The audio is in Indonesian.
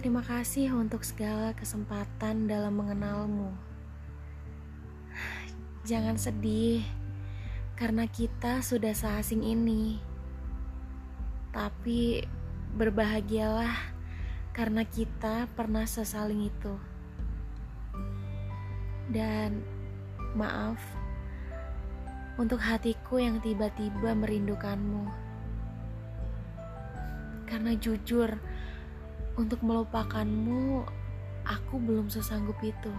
Terima kasih untuk segala kesempatan dalam mengenalmu. Jangan sedih, karena kita sudah seasing ini. Tapi berbahagialah, karena kita pernah sesaling itu. Dan maaf untuk hatiku yang tiba-tiba merindukanmu. Karena jujur, untuk melupakanmu, aku belum sesanggup itu.